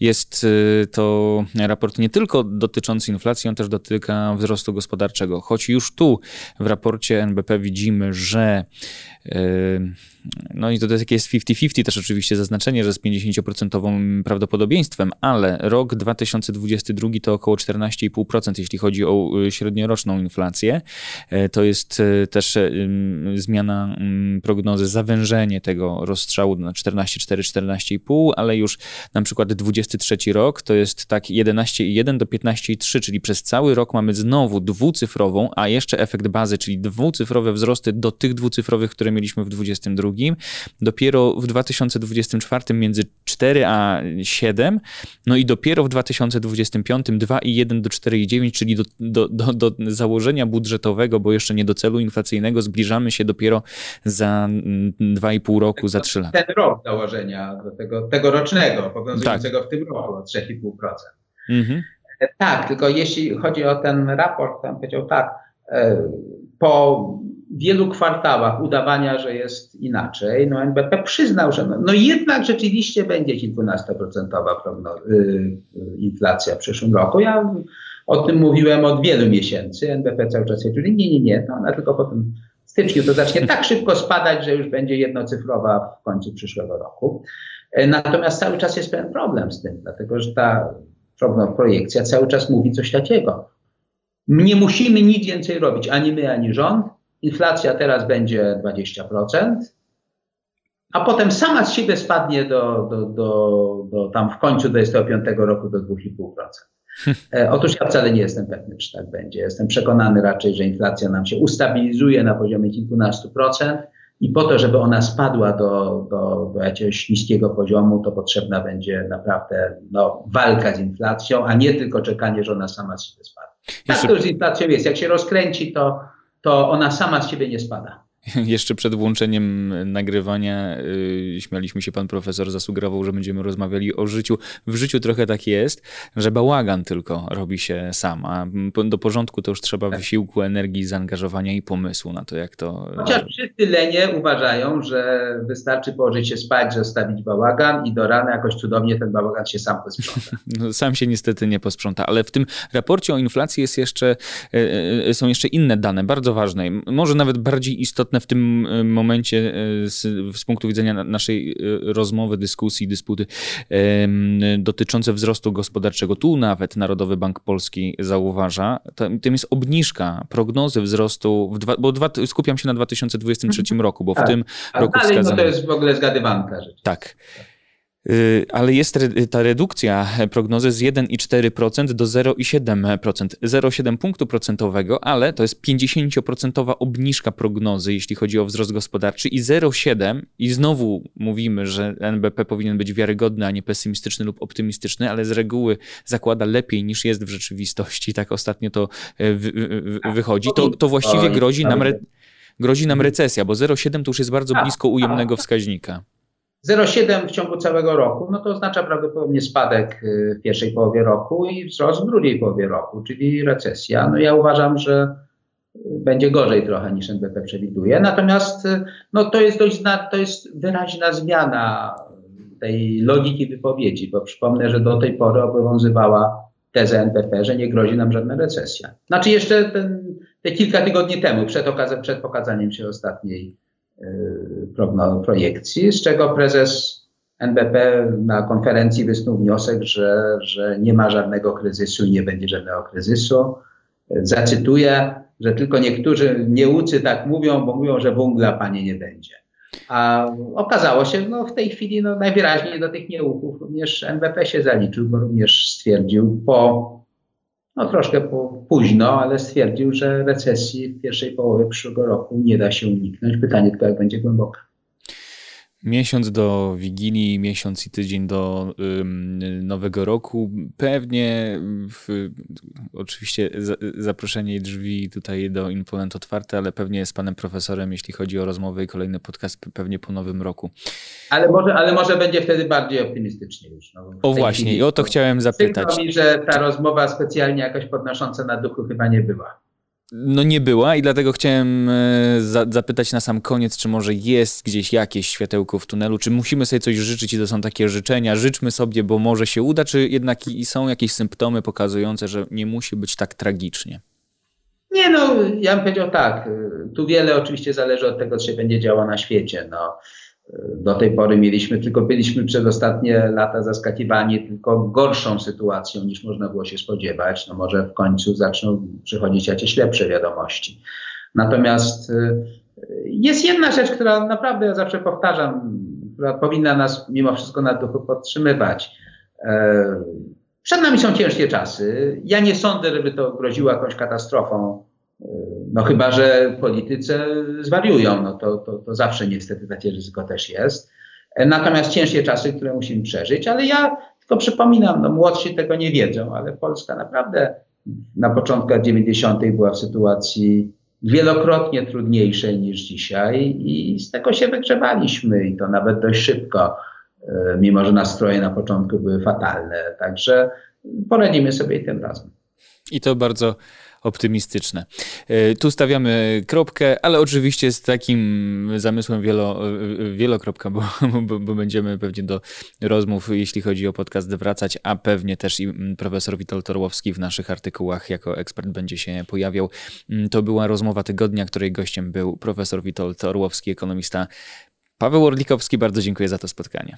jest to raport nie tylko dotyczący inflacji, on też dotyka wzrostu gospodarczego. Choć już tu w raporcie NBP widzimy, że no i to jest jest 50-50 też oczywiście zaznaczenie, że z 50% prawdopodobieństwem, ale rok 2022 to około 14,5%, jeśli chodzi o y, średnioroczną inflację. E, to jest e, też e, zmiana prognozy, zawężenie tego rozstrzału na 14,4-14,5, ale już na przykład 23 rok to jest tak 11,1 do 15,3, czyli przez cały rok mamy znowu dwucyfrową, a jeszcze efekt bazy, czyli dwucyfrowe wzrosty do tych dwucyfrowych, które mieliśmy w 2022 dopiero w 2024 między 4 a 7, no i dopiero w 2025 2,1 do 4,9, czyli do, do, do, do założenia budżetowego, bo jeszcze nie do celu inflacyjnego, zbliżamy się dopiero za 2,5 roku, za 3 lata. Ten rok założenia do tego tegorocznego, obowiązującego tak. w tym roku o 3,5%. Mhm. Tak, tylko jeśli chodzi o ten raport, tam powiedział tak, e, po wielu kwartałach udawania, że jest inaczej, no NBP przyznał, że no, no jednak rzeczywiście będzie kilkunastoprocentowa y, y, inflacja w przyszłym roku. Ja o tym mówiłem od wielu miesięcy. NBP cały czas mówi, nie, nie, nie, no ona tylko po tym styczniu to zacznie tak szybko spadać, że już będzie jednocyfrowa w końcu przyszłego roku. E, natomiast cały czas jest pewien problem z tym, dlatego że ta projekcja cały czas mówi coś takiego. Nie musimy nic więcej robić, ani my, ani rząd. Inflacja teraz będzie 20%, a potem sama z siebie spadnie do, do, do, do tam w końcu 25 roku do 2,5%. E, otóż ja wcale nie jestem pewny, czy tak będzie. Jestem przekonany raczej, że inflacja nam się ustabilizuje na poziomie kilkunastu procent i po to, żeby ona spadła do, do, do jakiegoś niskiego poziomu, to potrzebna będzie naprawdę no, walka z inflacją, a nie tylko czekanie, że ona sama z siebie spadnie. Tak to z inflacją jest. Jak się rozkręci, to, to ona sama z siebie nie spada. Jeszcze przed włączeniem nagrywania yy, śmialiśmy się, pan profesor zasugerował, że będziemy rozmawiali o życiu. W życiu trochę tak jest, że bałagan tylko robi się sam, a do porządku to już trzeba tak. wysiłku, energii, zaangażowania i pomysłu na to, jak to... Chociaż wszyscy lenie uważają, że wystarczy położyć się spać, zostawić bałagan i do rana jakoś cudownie ten bałagan się sam posprząta. No, sam się niestety nie posprząta, ale w tym raporcie o inflacji jest jeszcze, yy, są jeszcze inne dane, bardzo ważne, może nawet bardziej istotne istotne w tym e, momencie e, z, z punktu widzenia naszej e, rozmowy, dyskusji, dysputy dotyczące wzrostu gospodarczego. Tu nawet Narodowy Bank Polski zauważa, tym jest obniżka prognozy wzrostu, dwa, bo dwa, skupiam się na 2023 mhm. roku, bo w tak. tym roku wskazano... No to jest w ogóle zgadywanka rzecz. Tak. Y, ale jest ta redukcja prognozy z 1,4% do 0,7%. 0,7 punktu procentowego, ale to jest 50% obniżka prognozy, jeśli chodzi o wzrost gospodarczy i 0,7 i znowu mówimy, że NBP powinien być wiarygodny, a nie pesymistyczny lub optymistyczny, ale z reguły zakłada lepiej niż jest w rzeczywistości. Tak ostatnio to y, y, wychodzi. To, to właściwie grozi nam, re, grozi nam recesja, bo 0,7 to już jest bardzo blisko ujemnego wskaźnika. 0,7 w ciągu całego roku, no to oznacza prawdopodobnie spadek y, w pierwszej połowie roku i wzrost w drugiej połowie roku, czyli recesja. No ja uważam, że będzie gorzej trochę niż NBP przewiduje. Natomiast y, no to jest dość to jest wyraźna zmiana tej logiki wypowiedzi, bo przypomnę, że do tej pory obowiązywała teza NBP, że nie grozi nam żadna recesja. Znaczy jeszcze ten, te kilka tygodni temu, przed, przed pokazaniem się ostatniej Y, projekcji, z czego prezes NBP na konferencji wysnuł wniosek, że, że nie ma żadnego kryzysu, nie będzie żadnego kryzysu. Zacytuję, że tylko niektórzy nieucy tak mówią, bo mówią, że węgla panie nie będzie. A okazało się, no w tej chwili no, najwyraźniej do tych nieuków również NBP się zaliczył, bo również stwierdził po no troszkę po, późno, ale stwierdził, że recesji w pierwszej połowie przyszłego roku nie da się uniknąć. Pytanie tylko, jak będzie głęboka. Miesiąc do Wigilii, miesiąc i tydzień do ym, Nowego Roku. Pewnie w, oczywiście za, zaproszenie i drzwi tutaj do Infonet otwarte, ale pewnie z panem profesorem, jeśli chodzi o rozmowę i kolejny podcast, pewnie po Nowym Roku. Ale może, ale może będzie wtedy bardziej optymistycznie już. No, o właśnie, i o to chciałem zapytać. Przykro mi, że ta rozmowa specjalnie jakoś podnosząca na duchu chyba nie była. No nie była i dlatego chciałem e, za, zapytać na sam koniec, czy może jest gdzieś jakieś światełko w tunelu, czy musimy sobie coś życzyć i to są takie życzenia, życzmy sobie, bo może się uda, czy jednak są jakieś symptomy pokazujące, że nie musi być tak tragicznie? Nie no, ja bym powiedział tak, tu wiele oczywiście zależy od tego, co się będzie działo na świecie. No do tej pory mieliśmy, tylko byliśmy przez ostatnie lata zaskakiwani tylko gorszą sytuacją niż można było się spodziewać. No może w końcu zaczną przychodzić jakieś lepsze wiadomości. Natomiast y, jest jedna rzecz, która naprawdę ja zawsze powtarzam, która powinna nas mimo wszystko na duchu podtrzymywać. E, przed nami są ciężkie czasy. Ja nie sądzę, żeby to groziło jakąś katastrofą no chyba, że politycy zwariują, no to, to, to zawsze niestety takie ryzyko też jest. Natomiast ciężkie czasy, które musimy przeżyć, ale ja tylko przypominam, no młodsi tego nie wiedzą, ale Polska naprawdę na początku lat 90. była w sytuacji wielokrotnie trudniejszej niż dzisiaj i z tego się wygrzewaliśmy i to nawet dość szybko, e, mimo że nastroje na początku były fatalne. Także poradzimy sobie tym razem. I to bardzo optymistyczne. E, tu stawiamy kropkę, ale oczywiście z takim zamysłem wielo, wielokropka, bo, bo, bo, będziemy pewnie do rozmów, jeśli chodzi o podcast, wracać, a pewnie też i profesor Witold Torłowski w naszych artykułach jako ekspert będzie się pojawiał. Mm, to była rozmowa tygodnia, której gościem był profesor Witold Torłowski, ekonomista. Paweł Orlikowski, bardzo dziękuję za to spotkanie.